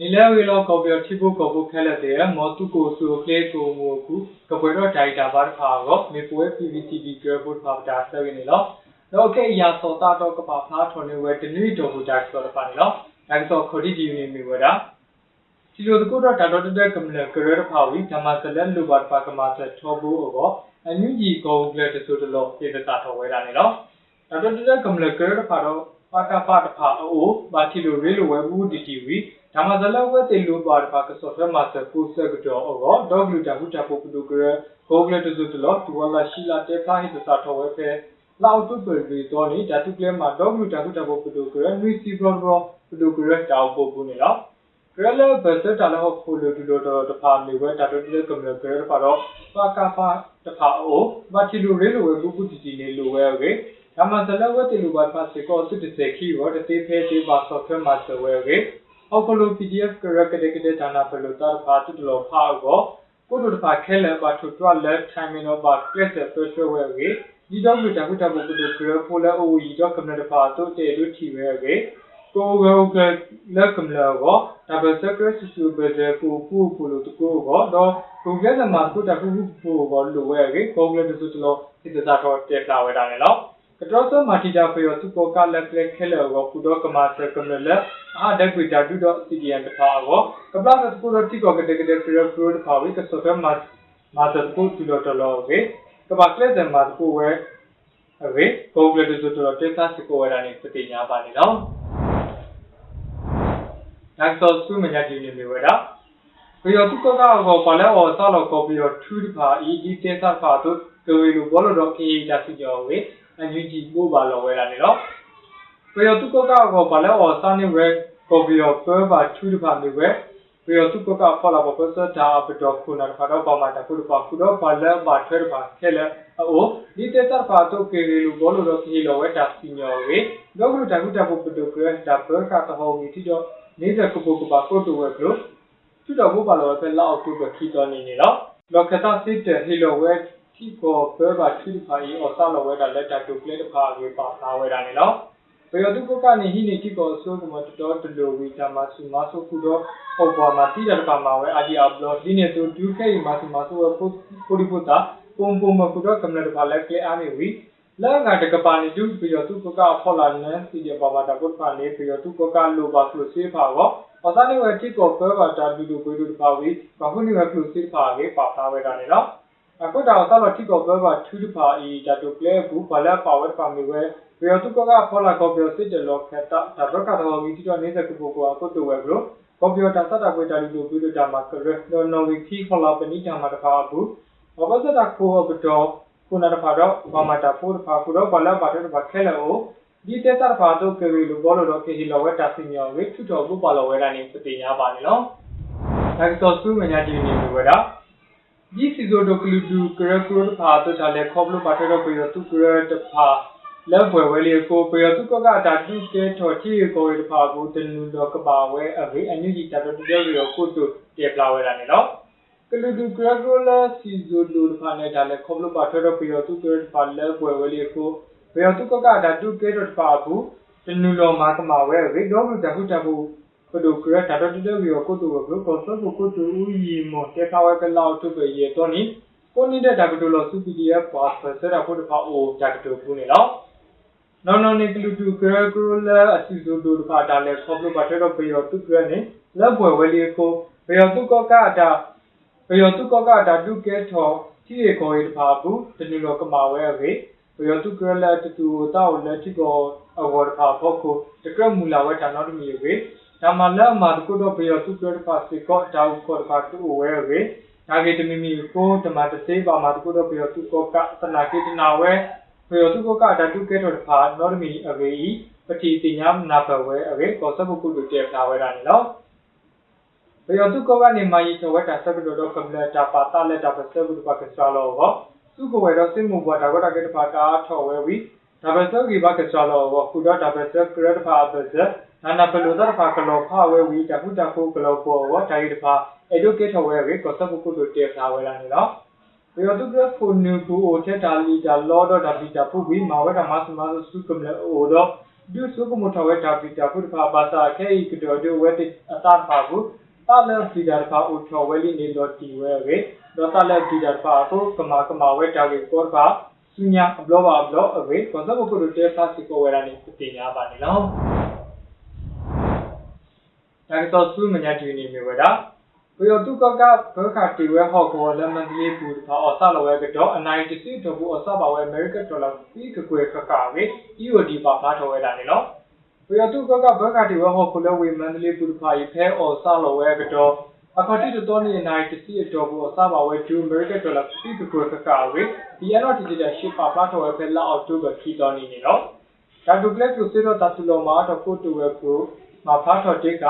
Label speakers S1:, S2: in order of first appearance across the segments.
S1: နီလဲဝေလောကော်ပီတီဘုကောဘုခဲလက်တဲ့မောတုကိုဆူကလေကိုမူကူကပွဲတော့ဒိုင်တာဘာဖာကိုမေပွဲ PVTV ကဘုဖာတာဆဝင်းလောတော့ကဲရာစောတာတော့ကပါဖာထွန်နေဝဲတနည်းတော်ဟူတာဆိုတော့ပါနေလောအဲဆိုခိုဒီဒီနေမီဝဒါစီလိုတကုတော့တာတော့တဲ့ကမ္လကရရဖာဝီဓမ္မစလက်လူဘာဖာကမဆက်ထောဘူအောအန်ယူဂျီကောဂလက်တဆိုတလို့ပြေတာထောဝဲတာနေလောတာတော့တဲ့ကမ္လကရရဖာတော့ ပါကပါတဖာအိုဘာတီလိုရေလိုဝဲဘူးဒီတီဝီဓမ္မဇလဝတ်တေလူပါတပါကစောဖမစကုစကတောအောဒေါဂလူတာဟုတာပုပဒုကရဂိုဂလတဇုတလောတူဝလာရှိလာတေဖာဟိတစာထောဝဲဖဲလောက်တုပရီတော်နေဓာတုကလမှာဒေါဂလူတာဟုတာပုပဒုကရနွီစီဘရောဘရောပဒုကရတောက်ပုပုနေလောကရလဘစတာလဟဖိုလူတူလိုတော်တဖာနေဝဲတာတုတေကမလကရဖာတော့ပါကဖာတဖာအိုဘာတီလူရေလိုဝဲပုပုတီတီနေလိုဝဲဝဲဓမ္မဇလဝတ်တေလူပါဖာစေကော စစ်တစေခီရောတတေဖဲတေပါဆော့ဖဲမှာစဝဲဝဲအောက်ကလို PDF ကရကတဲ့ကတဲ့ဌာနပလို့တာဖာတူတလို့ဖာကိုကိုတို့တဖာခဲလဲပါထူတွလက်ထိုင်မင်းတော့ပါကလက်ဆက်ဆွဆွဝဲကေဒီတော့လူတခုတခုကိုတို့ကရဖိုလဲအိုရီတော့ ကမ္နတဖာတို့တဲ့လူထီဝဲကေကိုရောကလက်ကမလာကိုဒါပဲစကရစ်ဆူဘဲတဲ့ပူပူပူလို့တကိုကိုတော့ကိုကဲမှာကိုတခုပူကိုလိုဝဲကေကိုကလည်းသူတလို့ဒီတစားတော့တက်လာဝဲတာလေနော်ကတော်စမတီတာဖေရစုကိုကလက်လက်ခဲလောကိုကုတော့ကမဆကမလက်အာဒက်ဝီတာဒူတော့စီဒီအန်တဖာကိုကပလာကကုတော့တီကိုကတဲ့ကတဲ့ဖရဖရတဖာဝိကစောဖမတ်မာတကုတူတော့တလောကေကပကလက်တဲ့မာတကုဝဲအဝေကိုကလက်တူတော့တက်သစကိုဝဲတာနေပတိညာပါနေတော့နောက်တော့စုမညာဒီနေမျိုးဝဲတာဖေရတုကကတော့ပါလဲအော်ဆောက်တော့ကော်ပီတော့ထူးတဖာအီဒီတက်သဖာတို့ကိုဝေလိုဘောလို့တော့ခေတာစီကျော်ဝေ အန်ယူဂျီပို့ပါလောဝဲတာနေတော့ပယောတုကကောဘာလဲအော်စာနေဝဲကောပီယောပဘာချူဒပါနေဝဲပယောတုကကဖလာဘပစတာပတော့ခုနာဖတော့ပါမတာခုတော့ခုတော့ဘာလဲဘာထွဲပါခဲလဲအိုဒီတက်တာပါတော့ကေရီလူဘောလို့တော့ခေလောဝဲတာစီညောဝေတော့ခုတခုတခုပဒုကရတာဘကတော့မီတီတော့နေတဲ့ကပုကပါကိုတူဝဲကလို့သူတော့ဘုပါလောပဲလောက်ခုပဲခီတော်နေနေတော့လောကတာစစ်တဲ့ဟီလိုဝဲ tipo prueba tripa y osalo weda letter to clear the car with pass away da ne lo pero tu koka ne hi ne tipo so ko mo to to lo wi ta ma su ma so ku do ho kwa ma ti da ka ma we aji upload ni ne to tu kai ma su ma so we ko ko di ko ta pom pom ma ku do kam ne da la ke a ne wi လာငါတကပါနေတူပြီးတော့သူကကဖော်လာနေစီဒီပါပါတာကုတ်ပါနေပြီးတော့သူကကလိုပါဆိုစေးပါတော့အစနေဝတိကောပဲပါတာဒီလိုပဲလို့ပါဝေးဘာဖြစ်နေလဲဆိုစေးပါကေပါသားဝဲတာနေနော် အခုတော့တော့တိကောပဘာထူးဖာအီဒါတိုကလေဘူးဘလာပါဝါပါမီဝဲဘယ်သူကကဖောလာကော်ပီစစ်တယ်လို့ခက်တာဒါဘကတော်မီတီတော့နေတဲ့ကူကိုကိုအခုတူဝဲဘလို့ကွန်ပျူတာစတာပွေတာလူလူပြီးတော့မှာကရနော်နော်ဝီခီခေါ်လာပနိတာမှာတခါဘူးဘဘစတာကိုဘတော့ခုနတဖာတော့ဘာမတာဖို့တဖာခုတော့ဘလာပါတော့ဘာခဲလို့ဒီတက်တာဖာတော့ကရီလူဘောလို့တော့ခေကြီးလောဝဲတာစင်ရောဝေထူတော်ဘူးပါလောဝဲတာနေစတင်ရပါနေနော်ဒါကတော့စုမညာဒီနေဝဲတာ ဒီစီဇိုဒိုကလူဒူကရကရဖာတော့ချာလေခေါပလိုပါတော့ပြရသူကရတဖာလက်ဘွယ်ဝဲလေးကိုပြရသူကကတာတူကဲထော်ချီကိုရဖာကိုတနူတော့ကပါဝဲအဝေးအန်ယူဂျီတာတော့ပြောရကိုတူတေပလာဝဲတာနေနော်ကလူဒူကရကလာစီဇိုဒိုဖာနဲ့ဒါလေခေါပလိုပါတော့ပြရသူကရဖာလက်ဘွယ်ဝဲလေးကိုပြရသူကကတာတူကဲတော့ဖာကိုတနူတော့မာကမာဝဲဝေးတော့တခုတခုကိုတို့က ရတာတော့တဲ့ပြီးကိုတို့ကကိုစောကိုတို့ဦးရီမောတေခါဝဲကလောက်တုပဲရေတော့နိကိုနေတဲ့ဒါကတို့လို့စု PDF ပါဆဆရာဖို့တဖာအိုဒါကတို့ဘူးနေနော်နော်နော်နေကလူတူကရကရလာအစီစုတို့တဖာဒါလေခေါပလို့ပါတော့ပြေရတုကရနေလက်ဘွယ်ဝဲလေးကိုပြေရတုကကတာပြေရတုကကတာတုကဲထောတီရေကိုရတဖာဘူးတနူလို့ကမာဝဲဝေပြေရတုကရလာတူတောက်လက်တီကိုအဝေါ်ဖာဖို့ကိုတကရမူလာဝဲတာနော်တမီဝေ ဒါမှလည်းမှာကုတော့ပြေသူပြောပါစေကောတောက်ကောပါတူဝဲဝဲဒါကေတမီမီကိုတမတစေပါမှာကုတော့ပြေသူကောကသနာကေတနာဝဲပြေသူကောကဓာတုကေတော့ဖာနော်မီအဝေးပတိတိညာနာပဝဲအဝေးကောစဘကုတုတေဖလာဝဲတာနော်ပြေသူကောကနေမာယီတော့ဝဲတာစဘလို့တော့ကမ္လတာပါတာလက်တာပစဘုပကစားလောဘောသူကိုဝဲတော့စင်မဘွားဒါကောတာကေတဖာကာထော်ဝဲဝီဒါပစဂီဘကစားလောဘောခုတော့ဒါပစကရတဖာပစ နာနာပလိုဒဖာကလောဖာဝဲဝီတခုတခုကလောပေါ်ဝတာရီတဖာ educate ဝဲဝေကောစပုကုတို့တေဖာဝဲလာနေတော့ဘယ်တော့ကဖုန်နူကူအိုတက်တာလီတာလောဒတာဘီတာဖူဘီမာဝဲတာမတ်မတ်စုကမလေအိုတော့ဒုစုကမထဝဲတာပီတာဖုတဖာဘာသာခဲဤကတော်ဒုဝဲတိအတာဖာဘူးတာလစီဒါဖာဥထဝဲလီနေလော်တီဝဲဝဲဒေါ်တာလက်ဒီဒါဖာကိုကမာကမာဝဲတာကေကောဖာစုညာအဘလောပါဘလောအဝေကောဇဘကုရတေဖာစီကိုဝဲရာနေပတိညာပါနေလော ဒါကတော့စုမညာတီနေမြေဝဲတာဘယောတုကကဘခတီဝဲဟော့ကောလမန်လေးပူဖာအဆလဝဲကတော့အနိုင်တစီတော့ဘူးအဆပါဝဲအမေရိကန်ဒေါ်လာပြီးကကွယ်ခကဝေ EOD ပါဖာထော်ဝဲတာနေလောဘယောတုကကဘခတီဝဲဟော့ကောလဝေမန်လေးပူဖာဤဖဲအော်ဆလဝဲကတော့အခတိတတော်နေနိုင်တစီတော့ဘူးအဆပါဝဲဂျူအမေရိကန်ဒေါ်လာပြီးကကွယ်ခကဝေဒီအနော်ဒီဒီရှစ်ပါဖာထော်ဝဲဖဲလောက်အောက်တူကခီတော်နေနေလောဒါဒုကလက်ကိုစေတော့တတူလောမှာတော့ကိုတူဝဲကိုမဖာထော်တေက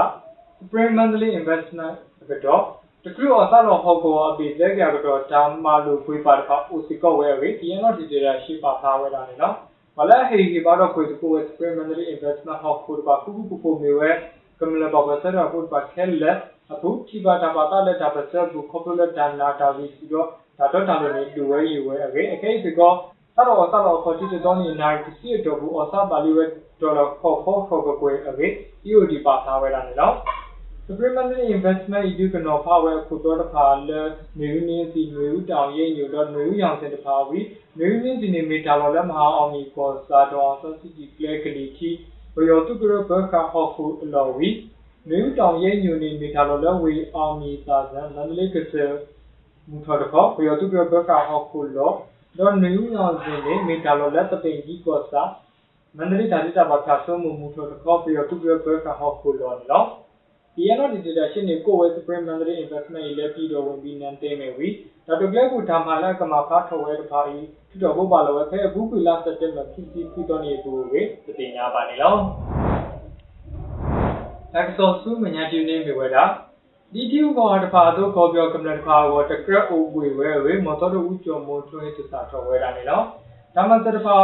S1: Spring Monthly Investment ကတော့တကယ်အစားတော့ဟောကောအပိလက်ကြကတော့ဒါမှလို့ခွေးပါတော့အိုစီကောဝဲဝေဒီနော်ဒီဒီရရှိပါသားဝဲတာနေနော်မလဲဟေဒီပါတော့ခွေးကို Spring Monthly Investment ဟောကိုပါခုခုခုမြေဝဲကမ္လဘဘဆရာဟိုပါခဲလက်အခုချိပါတာပါတာလက်တာပစဘူခေါပလက်တန်နာတာဝီစီတော့ဒါတော့တာလို့နေလူဝဲယူဝဲအကေအကေဒီကောဆရာတော်ဆရာတော်ခေါ်ကြည့်တော့နေနိုင်စီတော့ဘူးအစားပါလီဝဲဒေါ်လာခေါ်ခေါ်ခေါ်ကွယ်အကေ EOD ပါသားဝဲတာနေနော် Supplementary investment ဤကနောဖာဝဲခုတော်တဖာလဲနေဦးနင်းစီနေဦးတောင်ရိပ်ညိုတော့နေဦးရောင်စင်တဖာဝီနေဦးနင်းစီနေမီတာလော်လဲမဟာအောင်မီပေါ်စာတော်ဆစီကြီးကလဲကလီတီဘယောတုကရဘခဟောခုအလော်ဝီနေဦးတောင်ရိပ်ညိုနေမီတာလော်လဲဝီအောင်မီစာဇန်မန္တလေးကစမူထော်တခေါဘယောတုကရဘခဟောခုလောတော့နေဦးရောင်စင်နေမီတာလော်လဲတပိန်ကြီးကောစာမန္တလေးဒါတိတာဘာခါဆုံးမူမူထော်တခေါဘယောတုကရဘခဟောခုလောနော် DNO Digital ရှင်းနေကိုဝဲ Supreme Monetary Investment ရေးလက်ပြီးတော့ဝင်ပြီးနန်းသိမယ်ဝီဒါတကယ်ကိုဒါမှလည်းကမှာဖားထော်ဝဲတဖာဤထတော်ဘုပါလောဝဲဖဲဘူးကွေလာစက်တက်မှာဖြစ်စီဖြစ်တော့နေတူဝေတတိညာပါနေလောတက်ဆောစုမညာတီနေမြေဝဲတာဒီတီကောတဖာတော့ကောပြောကမ္လတဖာဝတကရက်အိုဝေဝဲဝေမတော်တော့ဦးကျော်မိုးထွင်းတစာထော်ဝဲတာနေလောဒါမှတဖာ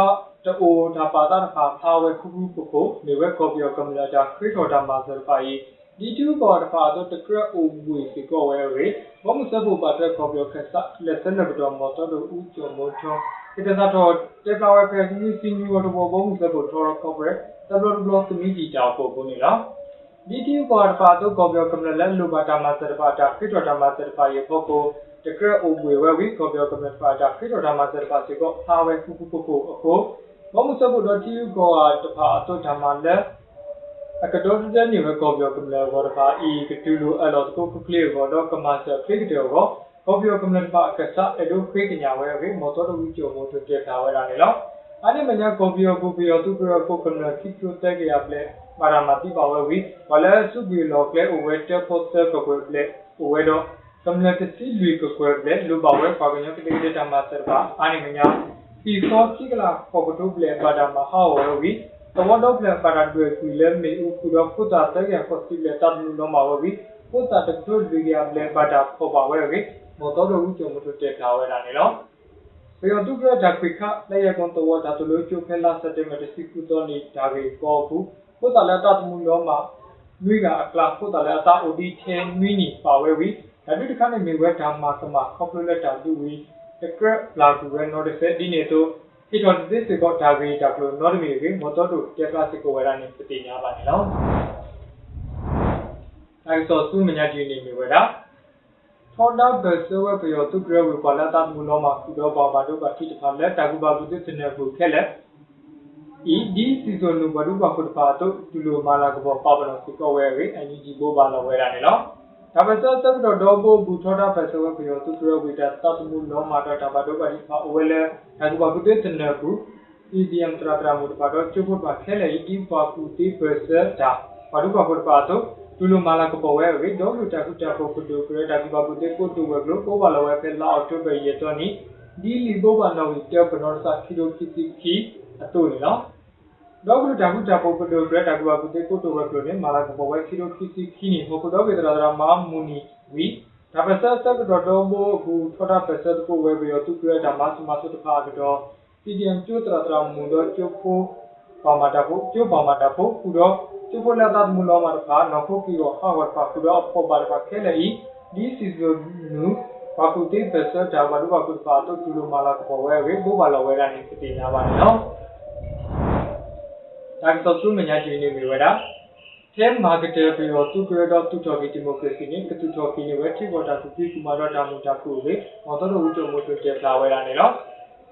S1: တိုးဒါပါတာတဖာဖာဝဲခုခုကိုကိုနေဝဲကောပြောကမ္လတာခရစ်တော်တာမှာစဖာဤ ဒီတူကောတဖာတော့တကရအိုဝေစီကောဝဲရေဘမစဘူပါတဲ့ကောပြောခက်စလက်စနဘတော်မော်တော်တို့ဦးကျော်မိုးထွန်းဒီတသာတော့တက်ပါဝဲဖက်ဒီစီနီဝတ်ဘောဘမစဘူထော်ကောဘရတဘလဘလော့ကမီတီတောက်ပို့ကုန်နေလားဒီတူကောတဖာတော့ကောပြောကမ္လလက်လူပါတာမှာစတပါတာခိတော်တာမှာစတပါရေဖို့ကိုတကရအိုဝေဝဲဝီကောပြောကမ္လပါတာခိတော်တာမှာစတပါစီကောဟာဝဲခုခုခုခုအခုဘမစဘူတော့တီကောတဖာတော့ဓမ္မလက်အ ကတော်တဲ့နေဝကောပြောကမလာဘောတဖာဤကတူလိုအလောကိုကကလေးဘောတော့ကမဆာဖိကတောကောကောပြောကမလာဖာအကဆာအဒိုခိကညာဝဲဝေမောတော်ဝီချိုမောတတက်တာဝဲလာနေလောအဲ့ဒီမညာကောပြောကိုပြောသူပြောကိုကမလာခိချိုတက်ကြရပလေမာရမတိပါဝဲဝီဝလဲစုဘီလောကလေဝဲတက်ဖို့တက်ကိုကွယ်ပလေဝဲတော့ကမလာတစီလူကိုကွယ်ပလေလူပါဝဲပါကညကတိတမဆာပါအဲ့ဒီမညာပီဖောခိကလာခေါကတုပလေပါဒမဟာဝဲဝီ တော့တော့ပြန်ပါရတွေ့ကွေလဲမေဥခုတော့ဖုတာတဲ့ရဖို့စီလက်တတ်လို့တော့မှာဝီဖုတာတတူလူရပလဲပါတာဖို့ပါဝဲဝီမောတော်တို့ဦးကြုံမတို့တက်ထားဝဲတာနေနော်ပေယတုကဓာတ်ပိခလည်းရကွန်တော့ဓာတ်လို့ကျုပ်ဖဲလာစတဲ့မတစီကုတော်နေဒါကေကောဘူးဖုတာလက် တတ်မှုတော့မှာနွေကအကလာဖုတာလက်အတာအိုဒီထဲနွေနီပါဝဲဝီဒါတိတခါနေမေဝဲဓမ္မကမခေါပလက်တာလူဝီတကရလာကူရနော်တဲ့ဒီနေတော့ဒီတော့ဒီစစ်ကောဒါဂရီတာကလို့နော်ဒမီကေမော်တော်တို့တက်ပလတ်စစ်ကိုဝဲတာနေပတိညာပါနေနော်အဲဆိုစုမညာကြီးနေမြဝဲတာထော်ဒါဘဆဝဲပယောတုကရဝေပါလာတာမူလောမှာကုတော့ပါပါတို့ကတိတဖာလက်တာကူပါဘူးတဲ့နေကိုခဲလက်ဤဒီစီဇန်နုဘဒုပါခုတပါတို့ဒူလိုမာလာကဘောပါပနောစစ်ကိုဝဲရေအန်ဂျီဘောပါလောဝဲတာနေနော် ဒါပစတက်တော့ဒေါဘဘူထောတာပစဝပယောသူကရဝိတာတတ်မှုလောမာတာတဘာဒိုပါဒီဖာဝဲလဲဒါကဘာကုတေတနကူ EDM တရာတရာမှုတပါတော့ကျုပ်ဖို့ပါခဲလေဒီပါကူတီပစတာဘာဒုပါဖို့ပါတော့တူလိုမာလာကပေါ်ဝဲဝိဒေါလူ တာကုတာဖို့ကုတူကရဒါကဘာကုတေကိုတူဝဲကလို့ကိုပါလောဝဲဖဲလာအော်တိုပဲရတော့နီဒီလီဘောပါနော်တေပနော်စာခီလိုခီစီခီအတူလေနော်တော့ကတာကုတာပုပ္ပတောကတာကုဘကုတေကိုတိုဝဲကလို့နေမာလာကပေါ်ဝဲခီလိုခီစီခီနီဟိုကတော့ကေတရာတရာမာမူနီဝီဒါပစတက်ကတော့တော့ဘောကူထောတာပစတ်ကိုဝဲပြီးတော့သူကရတာမတ်မတ်တဖာကတော့ CDM ကျိုးတရာတရာမူတော့ကျုပ်ဖို့ပါမတာဖို့ကျုပ်ပါမတာဖို့ကူတော့ကျုပ်ဖို့လာတာမူလောမှာတဖာနော်ဖို့ပြီးတော့ဟာဝတ်ပါကူတော့ဖို့ပါတဖာခဲလေဒီစီဇန်နူဘာကူတေးပစတ်ဒါဘာလို့ဘာကူပါတော့ကျူလိုမာလာကပေါ်ဝဲဝဲဘိုးပါလောဝဲကနေပြတင်လာပါနော် ဒါကတော့သူမညာဂျီနေမီဝဒါတဲမာကတေပီယောသူကရတော့သူတော်ကီဒီမိုကရေစီနဲ့ကတူတော်ကီနေဝဲထိပေါ်တာသူပြီးကူမာတော့တာမူတာခုလေမော်တော်ဦးချုံမို့တွေ့လာဝဲတာနေနော်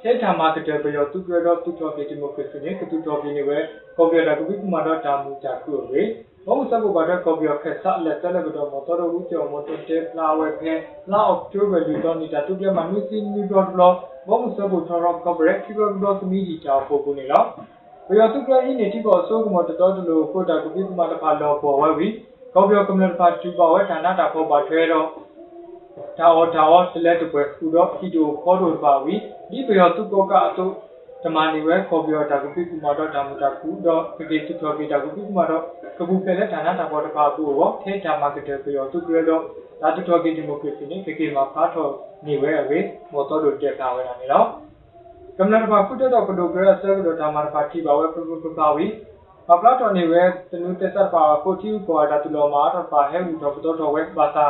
S1: တဲထာမာကတေပီယောသူကရတော့သူတော်ကီဒီမိုကရေစီနဲ့ကတူတော်ကီနေဝဲကွန်ပျူတာကူပြီးကူမာတော့တာမူတာခုလေဘောမှုစပ်ဖို့ဘာတော့ကွန်ပျူတာခက်ဆက်လက်တက်လက်ကတော့မော်တော်ဦးချုံမို့တွေ့လာဝဲခဲလာအောက်တိုဘာလူတော့နေတာသူပြမနုစီနီဒေါ်လောဘောမှုစပ်ဖို့တော်တော့ကော်ပိုရေးခီဘောတော့သမီးကြီးကြောက်ဖို့ကူနေနော် ဘယ်ရသူကလည်းနေတိပေါ်ဆိုးကမတတော်တလို့ကိုတာကပိကမတဖာလောပေါ်ဝဲဝီကောပြောကမ္လတဖာတူပါဝဲဌာနတာပေါ်ပါထွဲတော့ဒါအော်ဒါအော်တလက်တပွဲခုတော့ခီတိုခေါ်တော့ပါဝီဒီဘယ်ရသူကောကအတုဓမ္မနေဝဲကောပြောတာကပိကမတော့ဓမ္မတာခုတော့ကေကေတူတော်ကေတာကပိကမတော့ကပူဖဲလက်ဌာနတာပေါ်တဖာကူရောထဲတာမာကတဲ့ဘယ်ရသူကလည်းတော့ဒါတူတော်ကေဒီမိုကရေစီနဲ့ကေကေမှာဖားထော်နေဝဲအဝေးမော်တော်တို့တက်တာဝဲတာနေတော့ ကမ္လန်ဘာကုတတော့ကဒိုဂရဆာဒိုတာမာပါတီဘာဝဲပပပပါဝီပပလာတော်နေဝဲတနုတက်တာပါကိုတီပေါ်တာတူလောမာတာပါဟဲဝူတော့တော့ဝဲပါတာ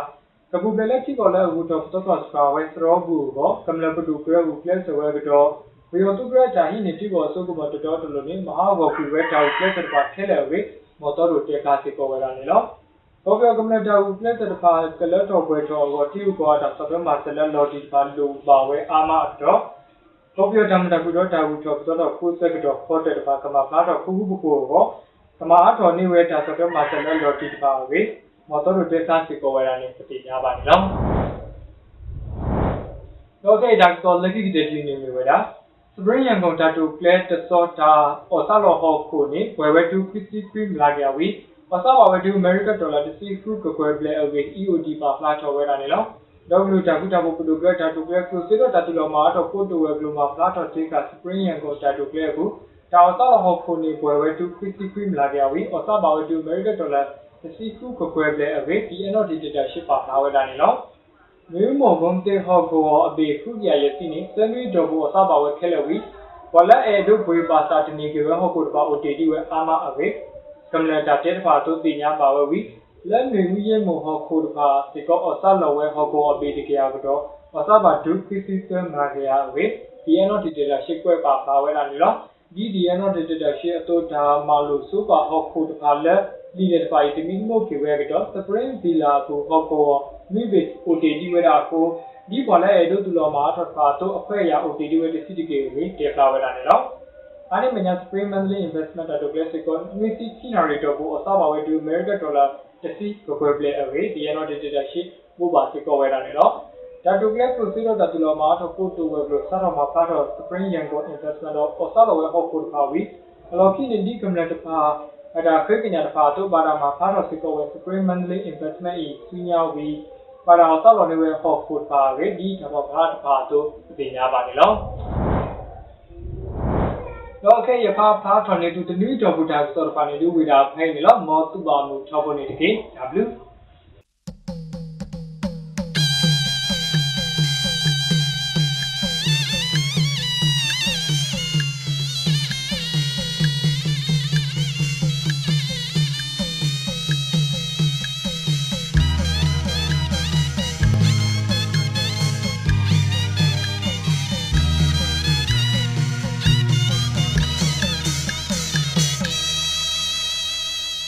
S1: ကပူပလေတီကိုလည်းဝူတော့တော့စပါဝဲစရောဘူးဘောကမ္လန်ပဒိုဂရဝူပလက်ဆဝဲကတော့ဝီယတုဂရတာဟိနေတီဘောဆုကမတော်တော်လို့နေမဟာဘောကူဝဲတောက်ပလက်စပါထဲလေဝေမော်တော်တို့တက်ကားစီပေါ်ဝဲတာနေနော်ဘောပြောကမ္လန်တာဝူပလက်စပါကလတ်တော်ပွဲတော်ကိုတီကိုတာစပမဆလလော်တီပါလူပါဝဲအာမတော့ကောပြောတ မတကူတော့တာဘူးတော့တော့ကိုစက်ကတော့ခေါ်တဲ့တပါကမှာပါတော့ခုခုပကိုရောကမာအတော်နေဝဲတာဆိုတော့မဆလလော်တီတပါဝေမော်တော်တို့တက်စားစီကိုဝဲတာနေပတိညာပါနေတော့တော့တဲ့ဒါတော့လက်ကိတဲ့ဒီနေဝဲတာစပရင်ရန်ကုန်တာတူကလက်တစောတာအော်ဆာလောဟောကိုနေဝဲဝဲတူခစ်စီပရီလာကြဝီပစာဝဲတူအမေရိကဒေါ်လာတစီခုကကွယ်ပလေအဝေ EOD ပါဖလာချော်ဝဲတာနေတော့ W တာကုတာဘုပဒုကတာတုကလ ကိုစေတော့တတူလောမှာတော့ကိုတိုဝဲဘလိုမှာဖလာတော့တေကစပရင်ရန်ကိုတာတုကလကိုတာအဆောဟောခုနေပွဲဝဲတူခရစ်စီခရမ်လာကြဝီအဆောဘာဝတူအမေရိကန်ဒေါ်လာတစီခုကကွယ်ပလေအဝေးဒီအနော်ဒီတာရှစ်ပါလာဝဲလာနေနော်မြို့မော်ဘုံတေဟောကိုအဘေခုပြရစီနေစမီတော်ကိုအဆောဘာဝဲခဲလဝီဝလာအဲဒုဘွေပါစာတနီကေဝဟောကိုတပါအိုတီတီဝဲအာမအဝေးကမ္လတာတေတဖာတုတိညာပါဝဲဝီ လက်နေဝီယေမောဟောခိုတဖာဒီကောအဆလဝဲဟောကိုအပေတကရကတော့အဆဘာဒုခိစီစမာကရဝေဒီအနော်ဒီတာရှစ်ကွဲပါပါဝဲလာနေတော့ဒီဒီအနော်ဒီတာရှစ်အတော့ဒါမာလို့စူပါဟောခိုတဖာလက်ဒီတဲ့ပိုင်တမီမိုကေဝဲကတော့စပရင်ဒီလာကိုဟောကိုမိဘအိုတီဒီဝဲတာကိုဒီပေါ်လဲအဲ့တို့တူတော်မှာထပ်ပါတော့အခွဲရအိုတီဒီဝဲတစီတကေဝေတေပါဝဲလာနေတော့အဲ့ဒီမညာ Spring Monthly Investment တော့ Classic ကို Nifty Generator ကိုအစပါဝဲတူ American Dollar တစီကိုကွယ်ပလေအဝေးဒီရနော် ဒီတာရှိမို့ပါစီကောဝဲတာနေတော့ဒါတူကလက်ကိုစီတော့တတူလောမှာတော့ကိုတူဝဲဘလို့စားတော့မှာဖတ်တော့ Spring Yango Investment တော့ပေါ်စားတော့ဝဲဟောက်ကိုပါဝီအလောကိနေဒီကမ္လတပါအဲ့ဒါခေကညာတပါတော့ပါတာမှာဖတ်တော့စီကောဝဲ Spring Monthly Investment ဤစီညာဝီပါတာတော့လောနေဝဲဟောက်ကိုပါဝေဒီတော့ဘာတပါတော့ပြင်ညာပါနေ လောတော့ okay ရပါဖာထော်နေတူတနည်းတော်ဘူတာစော်ပါနေလူဝီတာဖိုင်နေလို့မောတူပါမှုထောက်ပေါ်နေတကေ W